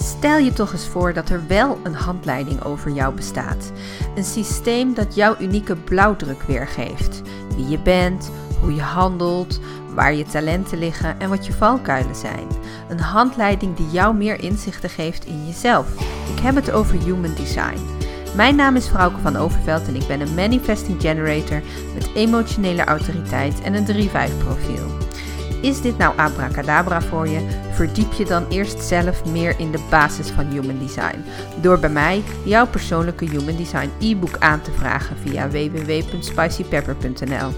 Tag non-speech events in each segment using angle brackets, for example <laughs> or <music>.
Stel je toch eens voor dat er wel een handleiding over jou bestaat. Een systeem dat jouw unieke blauwdruk weergeeft. Wie je bent, hoe je handelt, waar je talenten liggen en wat je valkuilen zijn. Een handleiding die jou meer inzichten geeft in jezelf. Ik heb het over Human Design. Mijn naam is Frauke van Overveld en ik ben een Manifesting Generator met emotionele autoriteit en een 3-5 profiel. Is dit nou abracadabra voor je? Verdiep je dan eerst zelf meer in de basis van Human Design. Door bij mij jouw persoonlijke Human Design e-book aan te vragen via www.spicypepper.nl.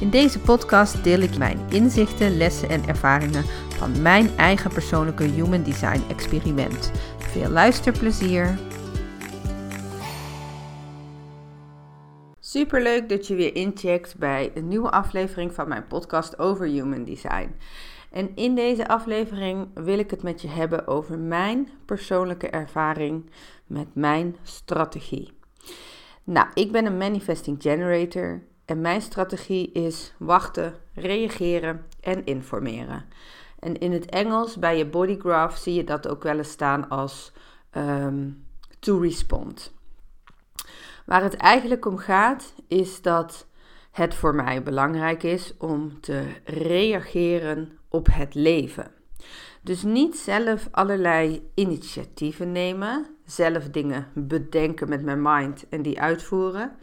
In deze podcast deel ik mijn inzichten, lessen en ervaringen van mijn eigen persoonlijke Human Design experiment. Veel luisterplezier! Super leuk dat je weer incheckt bij een nieuwe aflevering van mijn podcast over Human Design. En in deze aflevering wil ik het met je hebben over mijn persoonlijke ervaring met mijn strategie. Nou, ik ben een manifesting generator en mijn strategie is wachten, reageren en informeren. En in het Engels bij je bodygraph zie je dat ook wel eens staan als um, to respond. Waar het eigenlijk om gaat, is dat het voor mij belangrijk is om te reageren op het leven. Dus niet zelf allerlei initiatieven nemen, zelf dingen bedenken met mijn mind en die uitvoeren.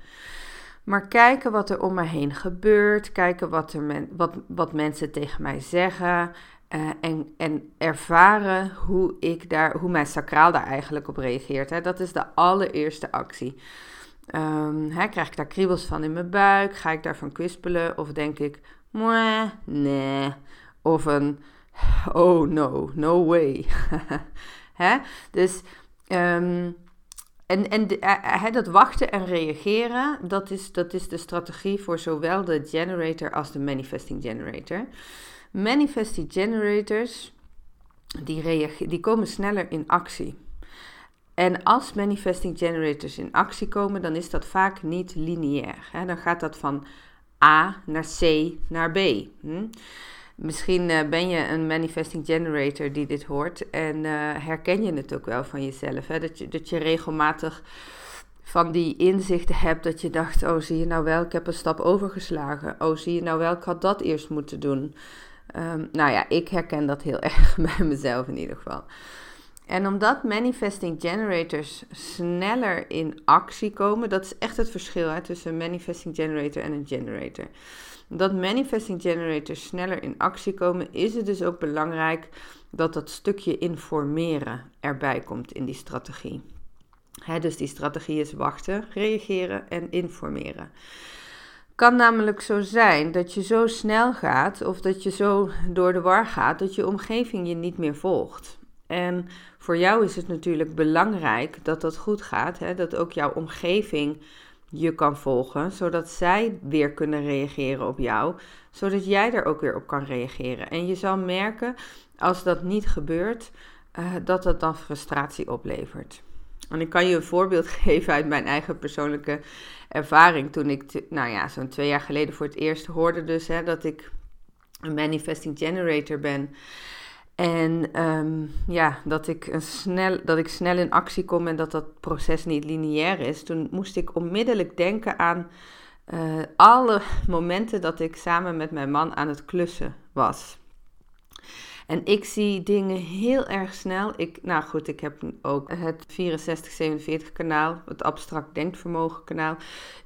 Maar kijken wat er om me heen gebeurt, kijken wat, er wat, wat mensen tegen mij zeggen uh, en, en ervaren hoe, ik daar, hoe mijn sacraal daar eigenlijk op reageert. Hè. Dat is de allereerste actie. Um, hè, krijg ik daar kriebels van in mijn buik? Ga ik daarvan kwispelen? Of denk ik, nee. Of een, oh no, no way. <laughs> Dus, um, en, en de, uh, dat wachten en reageren, dat is, dat is de strategie voor zowel de generator als de manifesting generator. Manifesting generators, die, die komen sneller in actie. En als manifesting generators in actie komen, dan is dat vaak niet lineair. Dan gaat dat van A naar C naar B. Hm? Misschien uh, ben je een manifesting generator die dit hoort en uh, herken je het ook wel van jezelf. Dat, je, dat je regelmatig van die inzichten hebt dat je dacht, oh zie je nou wel, ik heb een stap overgeslagen. Oh zie je nou wel, ik had dat eerst moeten doen. Um, nou ja, ik herken dat heel <laughs> erg bij mezelf in ieder geval. En omdat manifesting generators sneller in actie komen, dat is echt het verschil hè, tussen een manifesting generator en een generator. Dat manifesting generators sneller in actie komen, is het dus ook belangrijk dat dat stukje informeren erbij komt in die strategie. Hè, dus die strategie is wachten, reageren en informeren kan namelijk zo zijn dat je zo snel gaat of dat je zo door de war gaat dat je omgeving je niet meer volgt. En voor jou is het natuurlijk belangrijk dat dat goed gaat, hè? dat ook jouw omgeving je kan volgen, zodat zij weer kunnen reageren op jou, zodat jij er ook weer op kan reageren. En je zal merken, als dat niet gebeurt, uh, dat dat dan frustratie oplevert. En ik kan je een voorbeeld <laughs> geven uit mijn eigen persoonlijke ervaring. Toen ik, nou ja, zo'n twee jaar geleden voor het eerst hoorde dus hè, dat ik een manifesting generator ben. En um, ja, dat ik, een snel, dat ik snel in actie kom en dat dat proces niet lineair is. Toen moest ik onmiddellijk denken aan uh, alle <laughs> momenten dat ik samen met mijn man aan het klussen was. En ik zie dingen heel erg snel. Ik, nou goed, ik heb ook het 64-47 kanaal, het abstract denkvermogen kanaal.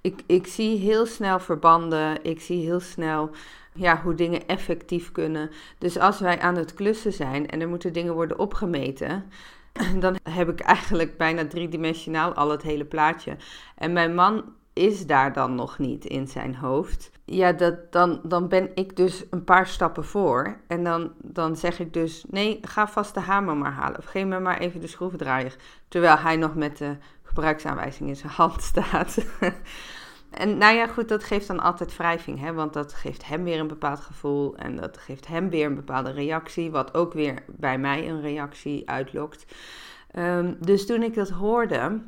Ik, ik zie heel snel verbanden. Ik zie heel snel ja, hoe dingen effectief kunnen. Dus als wij aan het klussen zijn en er moeten dingen worden opgemeten, <clears throat> dan heb ik eigenlijk bijna driedimensionaal al het hele plaatje. En mijn man is daar dan nog niet in zijn hoofd. Ja, dat, dan, dan ben ik dus een paar stappen voor. En dan, dan zeg ik dus: nee, ga vast de hamer maar halen. Of geef me maar even de schroevendraaier. Terwijl hij nog met de gebruiksaanwijzing in zijn hand <laughs> staat. En nou ja, goed, dat geeft dan altijd wrijving, hè? want dat geeft hem weer een bepaald gevoel en dat geeft hem weer een bepaalde reactie, wat ook weer bij mij een reactie uitlokt. Um, dus toen ik dat hoorde,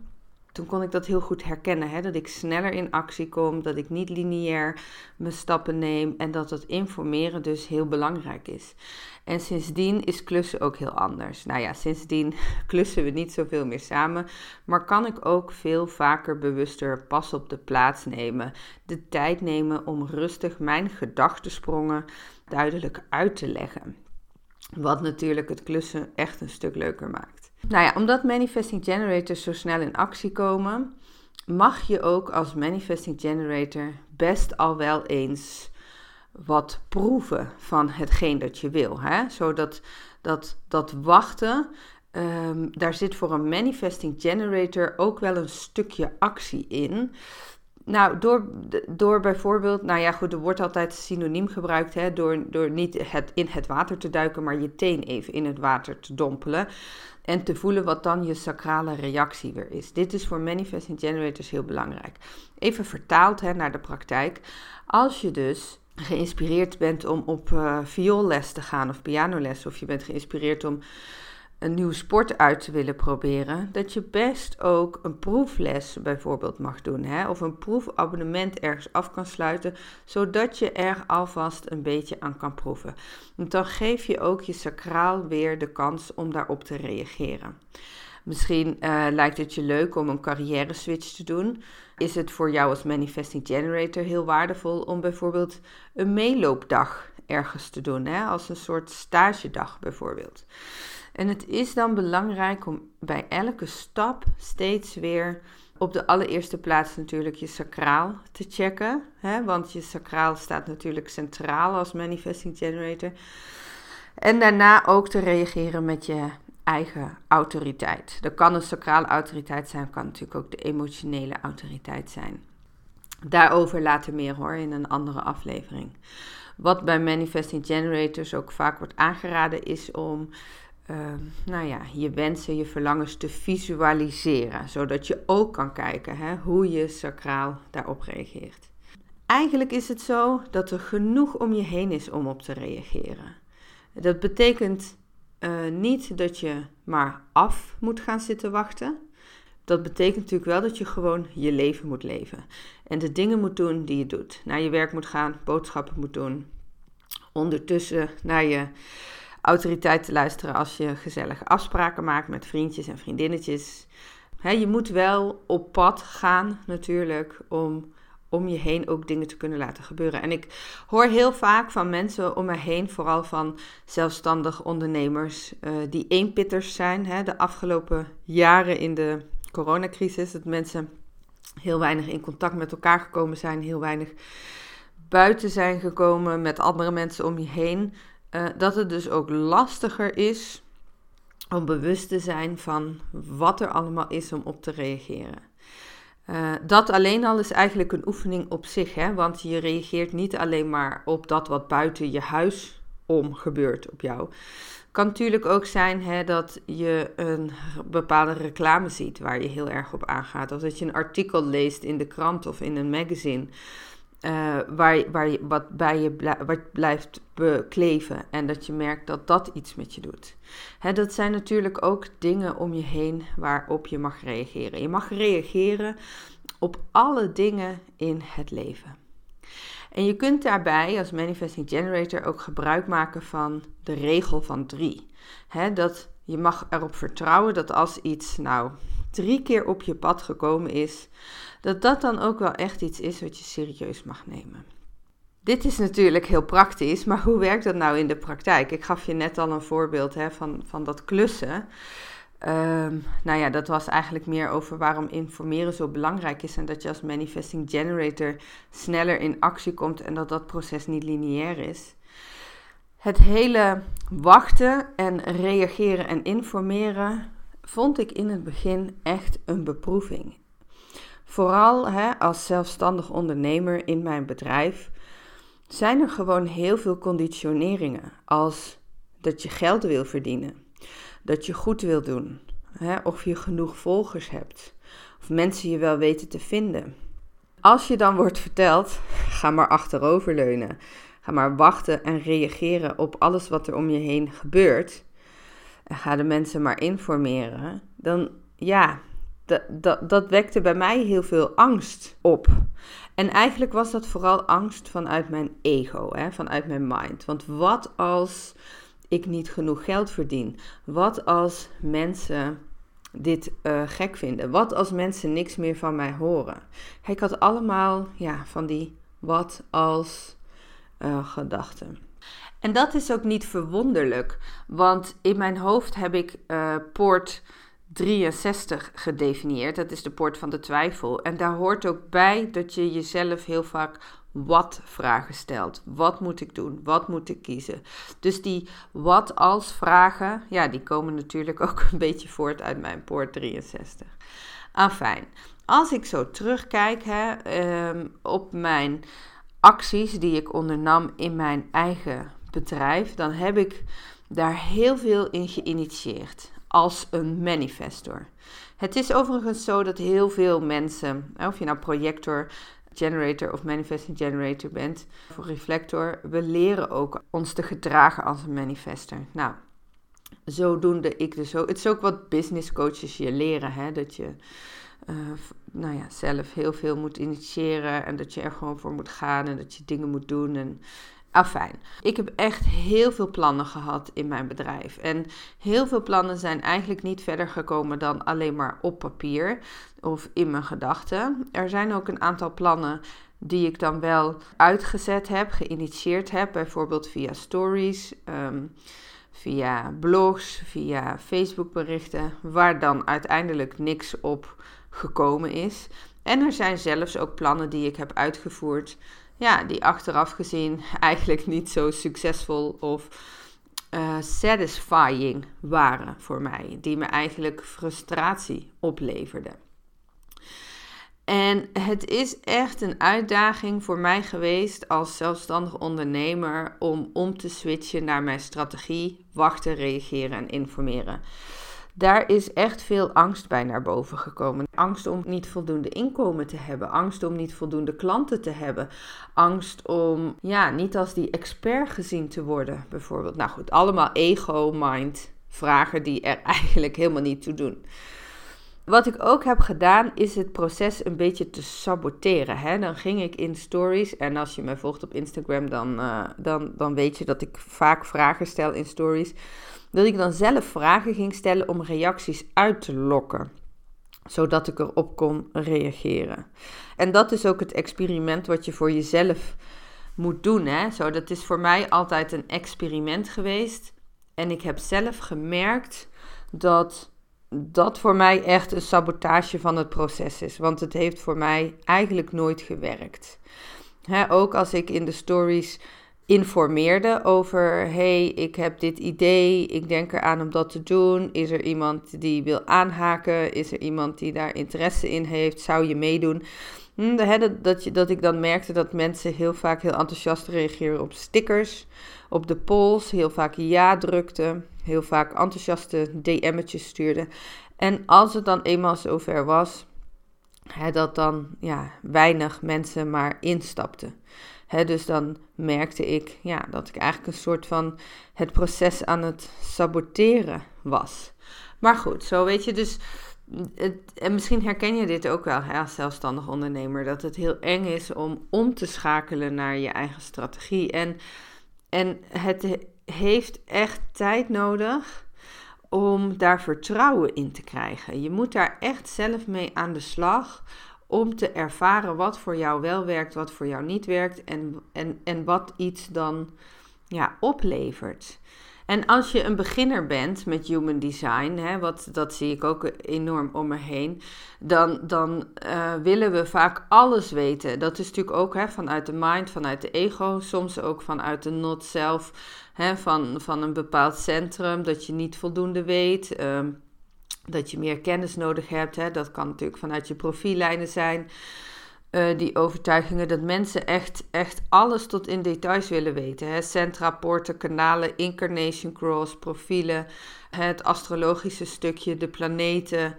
toen kon ik dat heel goed herkennen. Hè? Dat ik sneller in actie kom, dat ik niet lineair mijn stappen neem en dat het informeren dus heel belangrijk is. En sindsdien is klussen ook heel anders. Nou ja, sindsdien <laughs> klussen we niet zoveel meer samen, maar kan ik ook veel vaker bewuster pas op de plaats nemen. De tijd nemen om rustig mijn gedachtensprongen duidelijk uit te leggen. Wat natuurlijk het klussen echt een stuk leuker maakt. Nou ja, omdat manifesting generators zo snel in actie komen, mag je ook als manifesting generator best al wel eens wat proeven van hetgeen dat je wil. Hè? Zodat dat, dat wachten, um, daar zit voor een manifesting generator ook wel een stukje actie in. Nou, door, door bijvoorbeeld, nou ja, goed, er wordt altijd synoniem gebruikt, hè, door, door niet het, in het water te duiken, maar je teen even in het water te dompelen. En te voelen wat dan je sacrale reactie weer is. Dit is voor manifesting generators heel belangrijk. Even vertaald hè, naar de praktijk. Als je dus geïnspireerd bent om op uh, vioolles te gaan of pianoles, of je bent geïnspireerd om een nieuwe sport uit te willen proberen, dat je best ook een proefles bijvoorbeeld mag doen. Hè? Of een proefabonnement ergens af kan sluiten, zodat je er alvast een beetje aan kan proeven. Want dan geef je ook je sacraal weer de kans om daarop te reageren. Misschien uh, lijkt het je leuk om een carrière switch te doen. Is het voor jou als manifesting generator heel waardevol om bijvoorbeeld een meeloopdag ergens te doen, hè? als een soort stagedag bijvoorbeeld. En het is dan belangrijk om bij elke stap steeds weer op de allereerste plaats natuurlijk je sacraal te checken. Hè? Want je sacraal staat natuurlijk centraal als manifesting generator. En daarna ook te reageren met je eigen autoriteit. Dat kan een sacrale autoriteit zijn, kan natuurlijk ook de emotionele autoriteit zijn. Daarover later meer hoor in een andere aflevering. Wat bij manifesting generators ook vaak wordt aangeraden is om Ehm, nou ja, je wensen, je verlangens te visualiseren, zodat je ook kan kijken hè, hoe je sacraal daarop reageert. Eigenlijk is het zo dat er genoeg om je heen is om op te reageren. Dat betekent uh, niet dat je maar af moet gaan zitten wachten. Dat betekent natuurlijk wel dat je gewoon je leven moet leven. En de dingen moet doen die je doet. Naar je werk moet gaan, boodschappen moet doen. Ondertussen naar je autoriteit te luisteren als je gezellige afspraken maakt met vriendjes en vriendinnetjes. je moet wel op pad gaan natuurlijk om om je heen ook dingen te kunnen laten gebeuren. En ik hoor heel vaak van mensen om me heen, vooral van zelfstandig ondernemers, uh, die eenpitters zijn. De afgelopen jaren in de coronacrisis, dat mensen heel weinig in contact met elkaar gekomen zijn, heel weinig buiten zijn gekomen met andere mensen om je heen. Eh, dat het dus ook lastiger is om bewust te zijn van wat er allemaal is om op te reageren. Uh, dat alleen al is eigenlijk een oefening op zich, hè? want je reageert niet alleen maar op dat wat buiten je huis om gebeurt op jou. Kan natuurlijk ook zijn hè, dat je een bepaalde reclame ziet waar je heel erg op aangaat. Of dat je een artikel leest in de krant of in een magazine. Uh, waar, waar je, wat bij je wat blijft bekleven en dat je merkt dat dat iets met je doet. Hè, dat zijn natuurlijk ook dingen om je heen waarop je mag reageren. Je mag reageren op alle dingen in het leven. En je kunt daarbij als manifesting generator ook gebruik maken van de regel van drie. Hè, dat je mag erop vertrouwen dat als iets nou drie keer op je pad gekomen is, dat dat dan ook wel echt iets is wat je serieus mag nemen. Dit is natuurlijk heel praktisch, maar hoe werkt dat nou in de praktijk? Ik gaf je net al een voorbeeld hè, van, van dat klussen. Um, nou ja, dat was eigenlijk meer over waarom informeren zo belangrijk is en dat je als manifesting generator sneller in actie komt en dat dat proces niet lineair is. Het hele wachten en reageren en informeren vond ik in het begin echt een beproeving. Vooral hè, als zelfstandig ondernemer in mijn bedrijf zijn er gewoon heel veel conditioneringen. Als dat je geld wil verdienen, dat je goed wil doen, hè, of je genoeg volgers hebt, of mensen je wel weten te vinden. Als je dan wordt verteld, <laughs> ga maar achteroverleunen, ga maar wachten en reageren op alles wat er om je heen gebeurt, en ga de mensen maar informeren, dan ja, dat, dat, wekte bij mij heel veel angst op. En eigenlijk was dat vooral angst vanuit mijn ego, hè, vanuit mijn mind. Want wat als ik niet genoeg geld verdien? Wat als mensen dit uh, gek vinden? Wat als mensen niks meer van mij horen? Ik had allemaal ja, van die wat als uh, gedachten. En dat is ook niet verwonderlijk, want in mijn hoofd heb ik uh, poort 63 gedefinieerd. Dat is de poort van de twijfel. En daar hoort ook bij dat je jezelf heel vaak wat vragen stelt. Wat moet ik doen? Wat moet ik kiezen? Dus die wat als vragen, ja, die komen natuurlijk <laughs> ook een beetje voort uit mijn poort 63. Afijn, als ik zo terugkijk hè, um, op mijn acties die ik ondernam in mijn eigen bedrijf, dan heb ik daar heel veel in geïnitieerd als een manifestor. Het is overigens zo dat heel veel mensen, of je nou projector, generator of manifesting generator bent, of reflector, we leren ook ons te gedragen als een manifester. Nou, zodoende ik dus ook. Het is ook wat business coaches je leren, hè, dat je uh, nou ja, zelf heel veel moet initiëren en dat je er gewoon voor moet gaan en dat je dingen moet doen. En Afijn. Ik heb echt heel veel plannen gehad in mijn bedrijf. En heel veel plannen zijn eigenlijk niet verder gekomen dan alleen maar op papier of in mijn gedachten. Er zijn ook een aantal plannen die ik dan wel uitgezet heb, geïnitieerd heb, bijvoorbeeld via stories, ehm, via blogs, via Facebook berichten, waar dan uiteindelijk niks op gekomen is. En er zijn zelfs ook plannen die ik heb uitgevoerd ja, die achteraf gezien <laughs> eigenlijk niet zo succesvol of uh, satisfying waren voor mij. Die me eigenlijk frustratie opleverden. En het is echt een uitdaging voor mij geweest als zelfstandig ondernemer om om te switchen naar mijn strategie, wachten, reageren en informeren. Daar is echt veel angst bij naar boven gekomen. Angst om niet voldoende inkomen te hebben. Angst om niet voldoende klanten te hebben. Angst om ja, niet als die expert gezien te worden, bijvoorbeeld. Nou goed, allemaal ego, mind, vragen die er <laughs> eigenlijk helemaal niet toe doen. Wat ik ook heb gedaan, is het proces een beetje te saboteren. Hè? Dan ging ik in stories. En als je me volgt op Instagram, dan, uh, dan, dan weet je dat ik vaak vragen stel in stories dat ik dan zelf vragen ging stellen om reacties uit te lokken, zodat ik erop kon reageren. En dat is ook het experiment wat je voor jezelf moet doen. Hè? Zo, dat is voor mij altijd een experiment geweest. En ik heb zelf gemerkt dat dat voor mij echt een sabotage van het proces is. Want het heeft voor mij eigenlijk nooit gewerkt. ook als ik in de stories informeerde over: hey, ik heb dit idee, ik denk eraan om dat te doen. Is er iemand die wil aanhaken? Is er iemand die daar interesse in heeft? Zou je meedoen? Hm, dat, je, dat ik dan merkte dat mensen heel vaak heel enthousiast reageren op stickers, op de polls, heel vaak ja drukten, heel vaak enthousiaste DM'tjes stuurden. En als het dan eenmaal zover was, hè, dat dan ja, weinig mensen maar instapten dus dan merkte ik ja, dat ik eigenlijk een soort van het proces aan het saboteren was. Maar goed, zo weet je dus. Het, en misschien herken je dit ook wel als zelfstandig ondernemer, dat het heel eng is om om te schakelen naar je eigen strategie. En, en het heeft echt tijd nodig om daar vertrouwen in te krijgen. Je moet daar echt zelf mee aan de slag om te ervaren wat voor jou wel werkt, wat voor jou niet werkt en, en, en wat iets dan ja, oplevert. En als je een beginner bent met human design, hè, wat, dat zie ik ook enorm om me heen, dan, dan uh, willen we vaak alles weten. Dat is natuurlijk ook hè, vanuit de mind, vanuit de ego, soms ook vanuit de not self, hè, van, van een bepaald centrum, dat je niet voldoende weet. Uh, dat je meer kennis nodig hebt. Hè. Dat kan natuurlijk vanuit je profiellijnen zijn. Uh, die overtuigingen dat mensen echt, echt alles tot in details willen weten. Hè. Centra, poorten, kanalen, incarnation cross, profielen, het astrologische stukje, de planeten.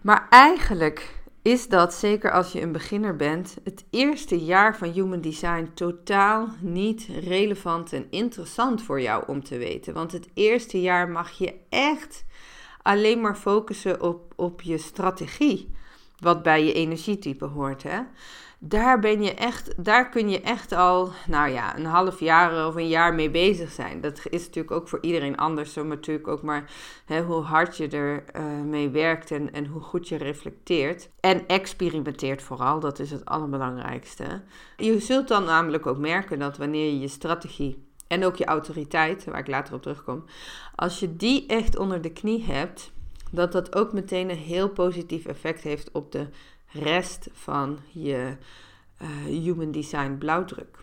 Maar eigenlijk is dat, zeker als je een beginner bent, het eerste jaar van Human Design totaal niet relevant en interessant voor jou om te weten. Want het eerste jaar mag je echt alleen maar focussen op, op je strategie, wat bij je energietype hoort. Hè? daar ben je echt, daar kun je echt al, nou ja, een half jaar of een jaar mee bezig zijn. Dat is natuurlijk ook voor iedereen anders, zo natuurlijk ook maar hè, hoe hard je er uh, mee werkt en, en hoe goed je reflecteert. En experimenteert vooral, dat is het allerbelangrijkste. Je zult dan namelijk ook merken dat wanneer je je strategie en ook je autoriteit, waar ik later op terugkom, als je die echt onder de knie hebt, dat dat ook meteen een heel positief effect heeft op de rest van je uh, human design blauwdruk.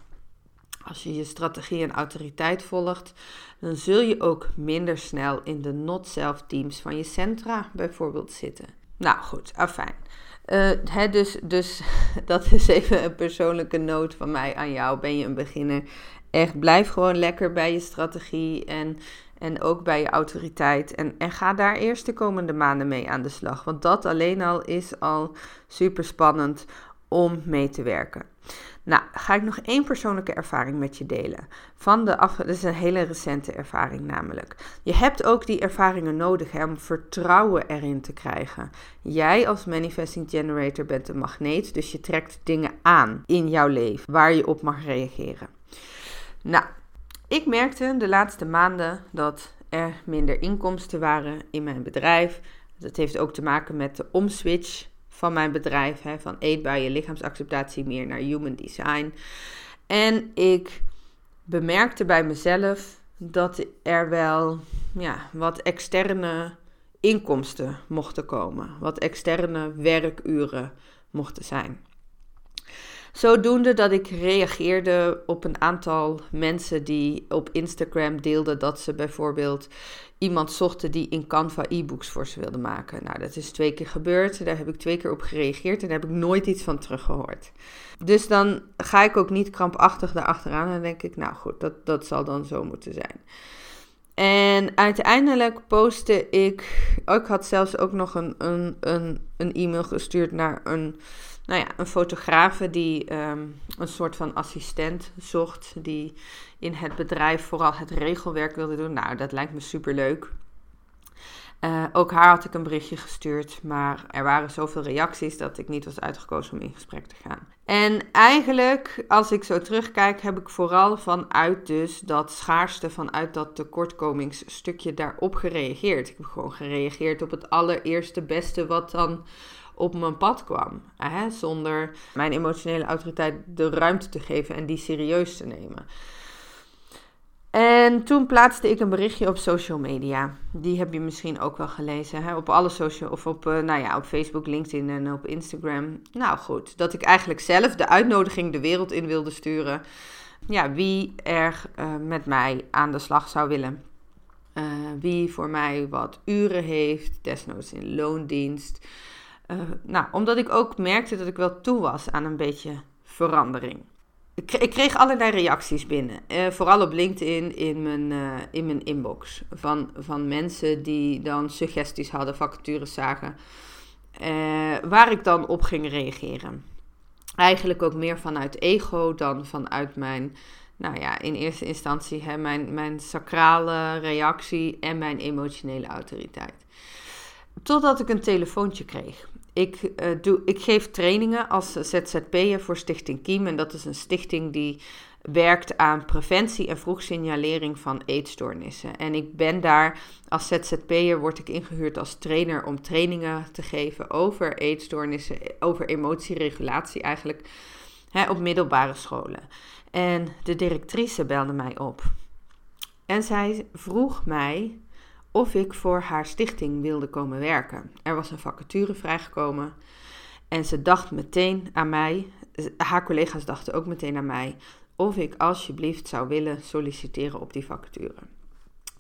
Als je je strategie en autoriteit volgt, dan zul je ook minder snel in de not-self teams van je centra bijvoorbeeld zitten. Nou goed, afijn. Uh, dus, dus <laughs> dat is even een persoonlijke noot van mij aan jou. Ben je een beginner? Echt, blijf gewoon lekker bij je strategie en en ook bij je autoriteit. En, en ga daar eerst de komende maanden mee aan de slag. Want dat alleen al is al super spannend om mee te werken. Nou, ga ik nog één persoonlijke ervaring met je delen. Van de af, dat is een hele recente ervaring namelijk. Je hebt ook die ervaringen nodig hè, om vertrouwen erin te krijgen. Jij als manifesting generator bent een magneet, dus je trekt dingen aan in jouw leven waar je op mag reageren. Nou, ik merkte de laatste maanden dat er minder inkomsten waren in mijn bedrijf. Dat heeft ook te maken met de omswitch van mijn bedrijf, hè, van eetbare lichaamsacceptatie meer naar human design. En ik bemerkte bij mezelf dat er wel ja, wat externe inkomsten mochten komen, wat externe werkuren mochten zijn. Zodoende dat ik reageerde op een aantal mensen die op Instagram deelden dat ze bijvoorbeeld iemand zochten die in Canva e-books voor ze wilde maken. Nou, dat is twee keer gebeurd. Daar heb ik twee keer op gereageerd en daar heb ik nooit iets van teruggehoord. Dus dan ga ik ook niet krampachtig daarachteraan en denk ik, nou goed, dat, dat zal dan zo moeten zijn. En uiteindelijk postte ik, ik had zelfs ook nog een, een, een, een e-mail gestuurd naar een nou ja, een fotografe die ehm, een soort van assistent zocht, die in het bedrijf vooral het regelwerk wilde doen. Nou, dat lijkt me super leuk. Uh, ook haar had ik een berichtje gestuurd, maar er waren zoveel reacties dat ik niet was uitgekozen om in gesprek te gaan. En eigenlijk, als ik zo terugkijk, heb ik vooral vanuit dus dat schaarste, vanuit dat tekortkomingsstukje daarop gereageerd. Ik heb gewoon gereageerd op het allereerste beste wat dan op mijn pad kwam. Hè? Zonder mijn emotionele autoriteit de ruimte te geven en die serieus te nemen. En toen plaatste ik een berichtje op social media. Die heb je misschien ook wel gelezen. Hè? Op alle social of op, uh, nou ja, op Facebook, LinkedIn en op Instagram. Nou goed, dat ik eigenlijk zelf de uitnodiging de wereld in wilde sturen. Ja, wie er uh, met mij aan de slag zou willen. Uh, wie voor mij wat uren heeft, desnoods in loondienst. Uh, nou, omdat ik ook merkte dat ik wel toe was aan een beetje verandering. Ik kreeg allerlei reacties binnen. Uh, vooral op LinkedIn in mijn, uh, in mijn inbox. Van, van mensen die dan suggesties hadden, vacatures zagen. waar ik dan op ging reageren. Eigenlijk ook meer vanuit ego dan vanuit mijn, nou ja, in eerste instantie hè, mijn, mijn sacrale reactie en mijn emotionele autoriteit. Totdat ik een telefoontje kreeg. Ik, uh, doe, ik geef trainingen als ZZP'er voor Stichting Kiem. En dat is een stichting die werkt aan preventie en vroegsignalering van eetstoornissen. En ik ben daar als ZZP'er, word ik ingehuurd als trainer om trainingen te geven over eetstoornissen, over emotieregulatie eigenlijk, hè, op middelbare scholen. En de directrice belde mij op. En zij vroeg mij of ik voor haar stichting wilde komen werken. Er was een vacature vrijgekomen en ze dacht meteen aan mij. Haar collega's dachten ook meteen aan mij of ik alsjeblieft zou willen solliciteren op die vacature.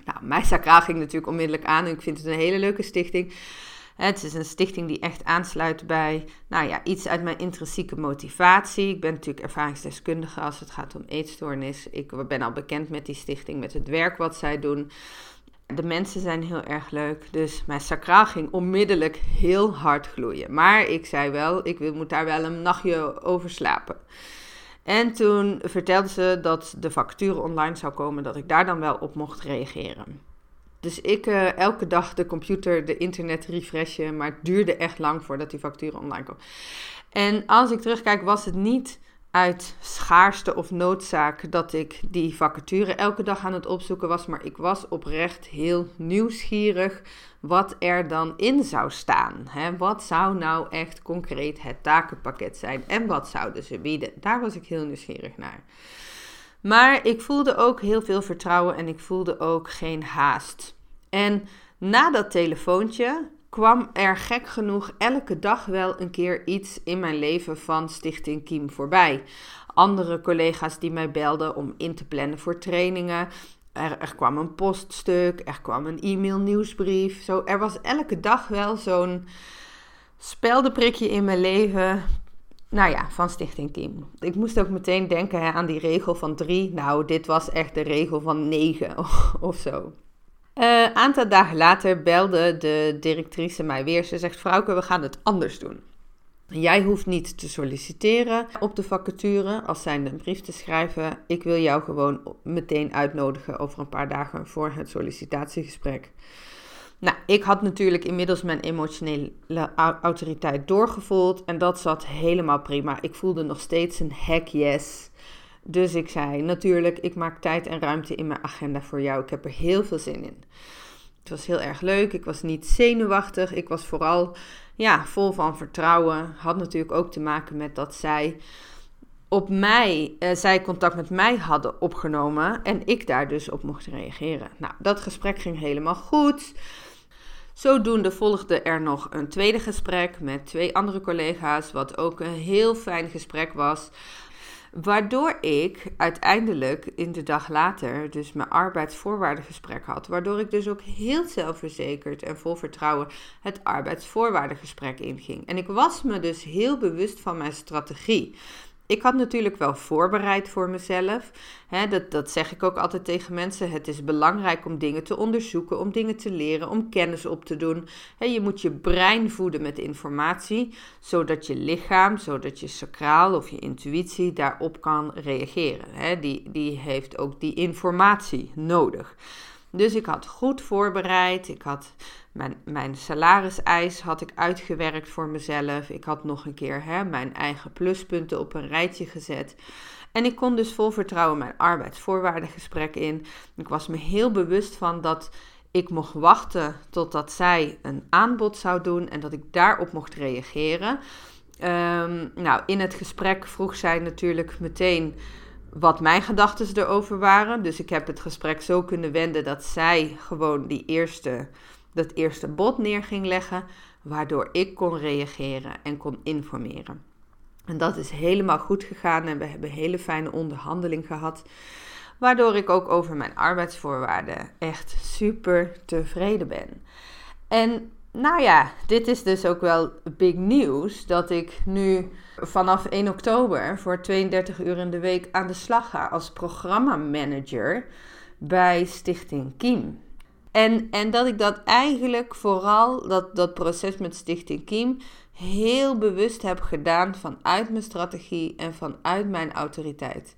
Nou, mijn sacraal ging natuurlijk onmiddellijk aan en ik vind het een hele leuke stichting. Het is een stichting die echt aansluit bij nou ja, iets uit mijn intrinsieke motivatie. Ik ben natuurlijk ervaringsdeskundige als het gaat om eetstoornis. Ik ben al bekend met die stichting, met het werk wat zij doen. De mensen zijn heel erg leuk. Dus mijn sacraal ging onmiddellijk heel hard gloeien. Maar ik zei wel, ik moet daar wel een nachtje over slapen. En toen vertelde ze dat de vacature online zou komen, dat ik daar dan wel op mocht reageren. Dus ik uh, elke dag de computer, de internet refreshen. Maar het duurde echt lang voordat die facturen online kwam. En als ik terugkijk, was het niet uit schaarste of noodzaak dat ik die vacature elke dag aan het opzoeken was. Maar ik was oprecht heel nieuwsgierig wat er dan in zou staan. Hè? Wat zou nou echt concreet het takenpakket zijn en wat zouden ze bieden? Daar was ik heel nieuwsgierig naar. Maar ik voelde ook heel veel vertrouwen en ik voelde ook geen haast. En na dat telefoontje kwam er gek genoeg elke dag wel een keer iets in mijn leven van Stichting Kiem voorbij. Andere collega's die mij belden om in te plannen voor trainingen. Er, kwam een poststuk, er kwam een e-mail nieuwsbrief. Zo, er was elke dag wel zo'n speldenprikje in mijn leven. Nou ja, van Stichting Kiem. Ik moest ook meteen denken hè, aan die regel van drie. Nou, dit was echt de regel van negen <laughs> of zo. Een uh, aantal dagen later belde de directrice mij weer. Ze zegt: Vrouwke, we gaan het anders doen. Jij hoeft niet te solliciteren op de vacature als zijnde een brief te schrijven. Ik wil jou gewoon meteen uitnodigen over een paar dagen voor het sollicitatiegesprek. Nou, ik had natuurlijk inmiddels mijn emotionele autoriteit doorgevoeld en dat zat helemaal prima. Ik voelde nog steeds een heck yes. Dus ik zei natuurlijk, ik maak tijd en ruimte in mijn agenda voor jou. Ik heb er heel veel zin in. Het was heel erg leuk. Ik was niet zenuwachtig. Ik was vooral ja, vol van vertrouwen. Had natuurlijk ook te maken met dat zij op mij, uh, zij contact met mij hadden opgenomen en ik daar dus op mocht reageren. Nou, dat gesprek ging helemaal goed. Zodoende volgde er nog een tweede gesprek met twee andere collega's, wat ook een heel fijn gesprek was. Waardoor ik uiteindelijk in de dag later dus mijn arbeidsvoorwaardengesprek had. Waardoor ik dus ook heel zelfverzekerd en vol vertrouwen het arbeidsvoorwaardengesprek inging. En ik was me dus heel bewust van mijn strategie ik had natuurlijk wel voorbereid voor mezelf. dat, dat zeg ik ook altijd tegen mensen. Het is belangrijk om dingen te onderzoeken, om dingen te leren, om kennis op te doen. je moet je brein voeden met informatie, zodat je lichaam, zodat je sacraal of je intuïtie daarop kan reageren. die, die heeft ook die informatie nodig. Dus ik had goed voorbereid. Ik had mijn, mijn salariseis had ik uitgewerkt voor mezelf. Ik had nog een keer hè, mijn eigen pluspunten op een rijtje gezet. En ik kon dus vol vertrouwen mijn arbeidsvoorwaardengesprek in. Ik was me heel bewust van dat ik mocht wachten totdat zij een aanbod zou doen en dat ik daarop mocht reageren. Ehm, nou, in het gesprek vroeg zij natuurlijk meteen wat mijn gedachten erover waren. Dus ik heb het gesprek zo kunnen wenden dat zij gewoon die eerste, dat eerste bod neer ging leggen, waardoor ik kon reageren en kon informeren. En dat is helemaal goed gegaan en we hebben een hele fijne onderhandeling gehad. Waardoor ik ook over mijn arbeidsvoorwaarden echt super tevreden ben. En nou ja, dit is dus ook wel big nieuws dat ik nu vanaf 1 oktober voor 32 uur in de week aan de slag ga als programmamanager bij Stichting Kiem. En, en dat ik dat eigenlijk vooral, dat, dat proces met Stichting Kiem, heel bewust heb gedaan vanuit mijn strategie en vanuit mijn autoriteit.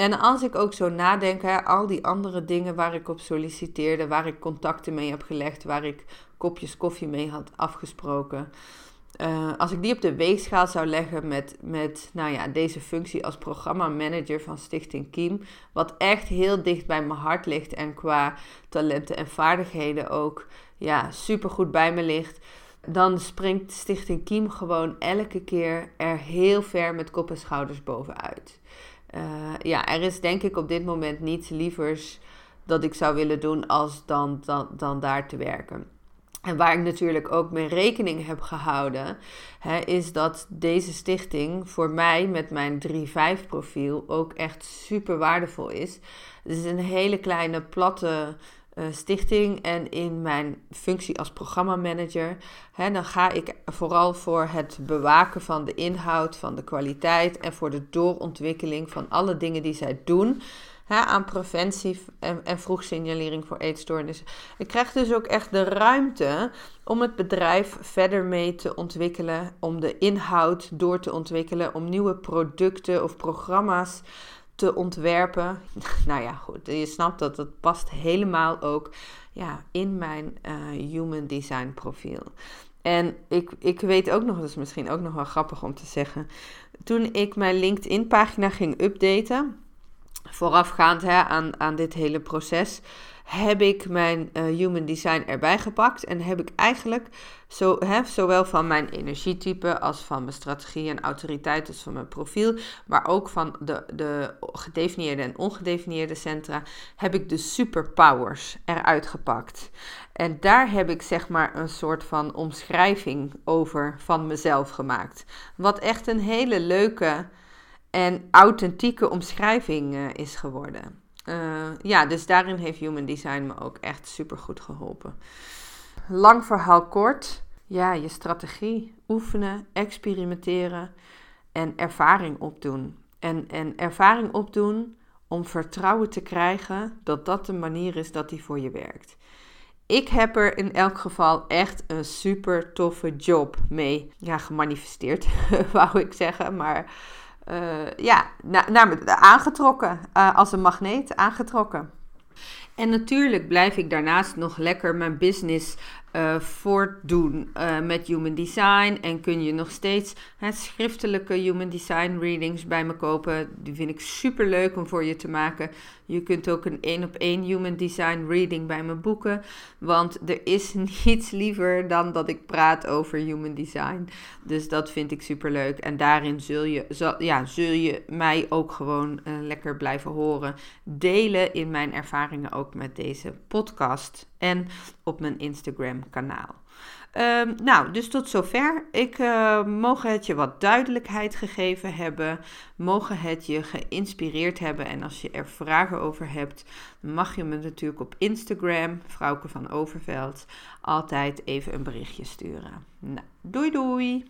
En als ik ook zo nadenk, al die andere dingen waar ik op solliciteerde, waar ik contacten mee heb gelegd, waar ik kopjes koffie mee had afgesproken. Uh, als ik die op de weegschaal zou leggen met, met nou ja, deze functie als programmamanager van Stichting Kiem, wat echt heel dicht bij mijn hart ligt en qua talenten en vaardigheden ook ja, super goed bij me ligt, dan springt Stichting Kiem gewoon elke keer er heel ver met kop en schouders bovenuit. Uh, ja, er is denk ik op dit moment niets lievers dat ik zou willen doen als dan, dan, dan daar te werken. En waar ik natuurlijk ook mee rekening heb gehouden, hè, is dat deze stichting voor mij met mijn 3-5 profiel ook echt super waardevol is. Het is een hele kleine, platte stichting en in mijn functie als programmamanager, hè, dan ga ik vooral voor het bewaken van de inhoud, van de kwaliteit en voor de doorontwikkeling van alle dingen die zij doen aan preventie en, en vroegsignalering voor eetstoornissen. Ik krijg dus ook echt de ruimte om het bedrijf verder mee te ontwikkelen, om de inhoud door te ontwikkelen, om nieuwe producten of programma's te ontwerpen. <laughs> Nou ja, goed, je snapt dat het past helemaal ook ja, in mijn uh, human design profiel. En ik, ik weet ook nog, dat is misschien ook nog wel grappig om te zeggen. Toen ik mijn LinkedIn pagina ging updaten, voorafgaand hè, aan, aan dit hele proces, heb ik mijn uh, human design erbij gepakt. En heb ik eigenlijk zo, hè, zowel van mijn energietype als van mijn strategie en autoriteit, dus van mijn profiel, maar ook van de, de gedefinieerde en ongedefinieerde centra, heb ik de superpowers eruit gepakt. En daar heb ik zeg maar een soort van omschrijving over van mezelf gemaakt. Wat echt een hele leuke en authentieke omschrijving uh, is geworden. Uh, ja, dus daarin heeft Human Design me ook echt super goed geholpen. Lang verhaal kort. Ja, je strategie oefenen, experimenteren en ervaring opdoen. En, en ervaring opdoen om vertrouwen te krijgen dat dat de manier is dat die voor je werkt. Ik heb er in elk geval echt een super toffe job mee ja, gemanifesteerd, <laughs> wou ik zeggen. Maar uh, ja, naar, aangetrokken. Uh, als een magneet aangetrokken. En natuurlijk blijf ik daarnaast nog lekker mijn business uh, voortdoen uh, met Human Design. En kun je nog steeds hè, schriftelijke Human Design readings bij me kopen. Die vind ik super leuk om voor je te maken. Je kunt ook een één op één Human Design reading bij me boeken. Want er is <laughs> niets liever dan dat ik praat over Human Design. Dus dat vind ik super leuk. En daarin zul je, ja, zul je mij ook gewoon uh, lekker blijven horen. Delen in mijn ervaringen ook met deze podcast. En op mijn Instagram kanaal. Um, nou, dus tot zover. Ik uh, mogen het je wat duidelijkheid gegeven hebben. Mogen het je geïnspireerd hebben. En als je er vragen over hebt, mag je me natuurlijk op Instagram, Vrouwke van Overveld, altijd even een berichtje sturen. Nou, doei doei!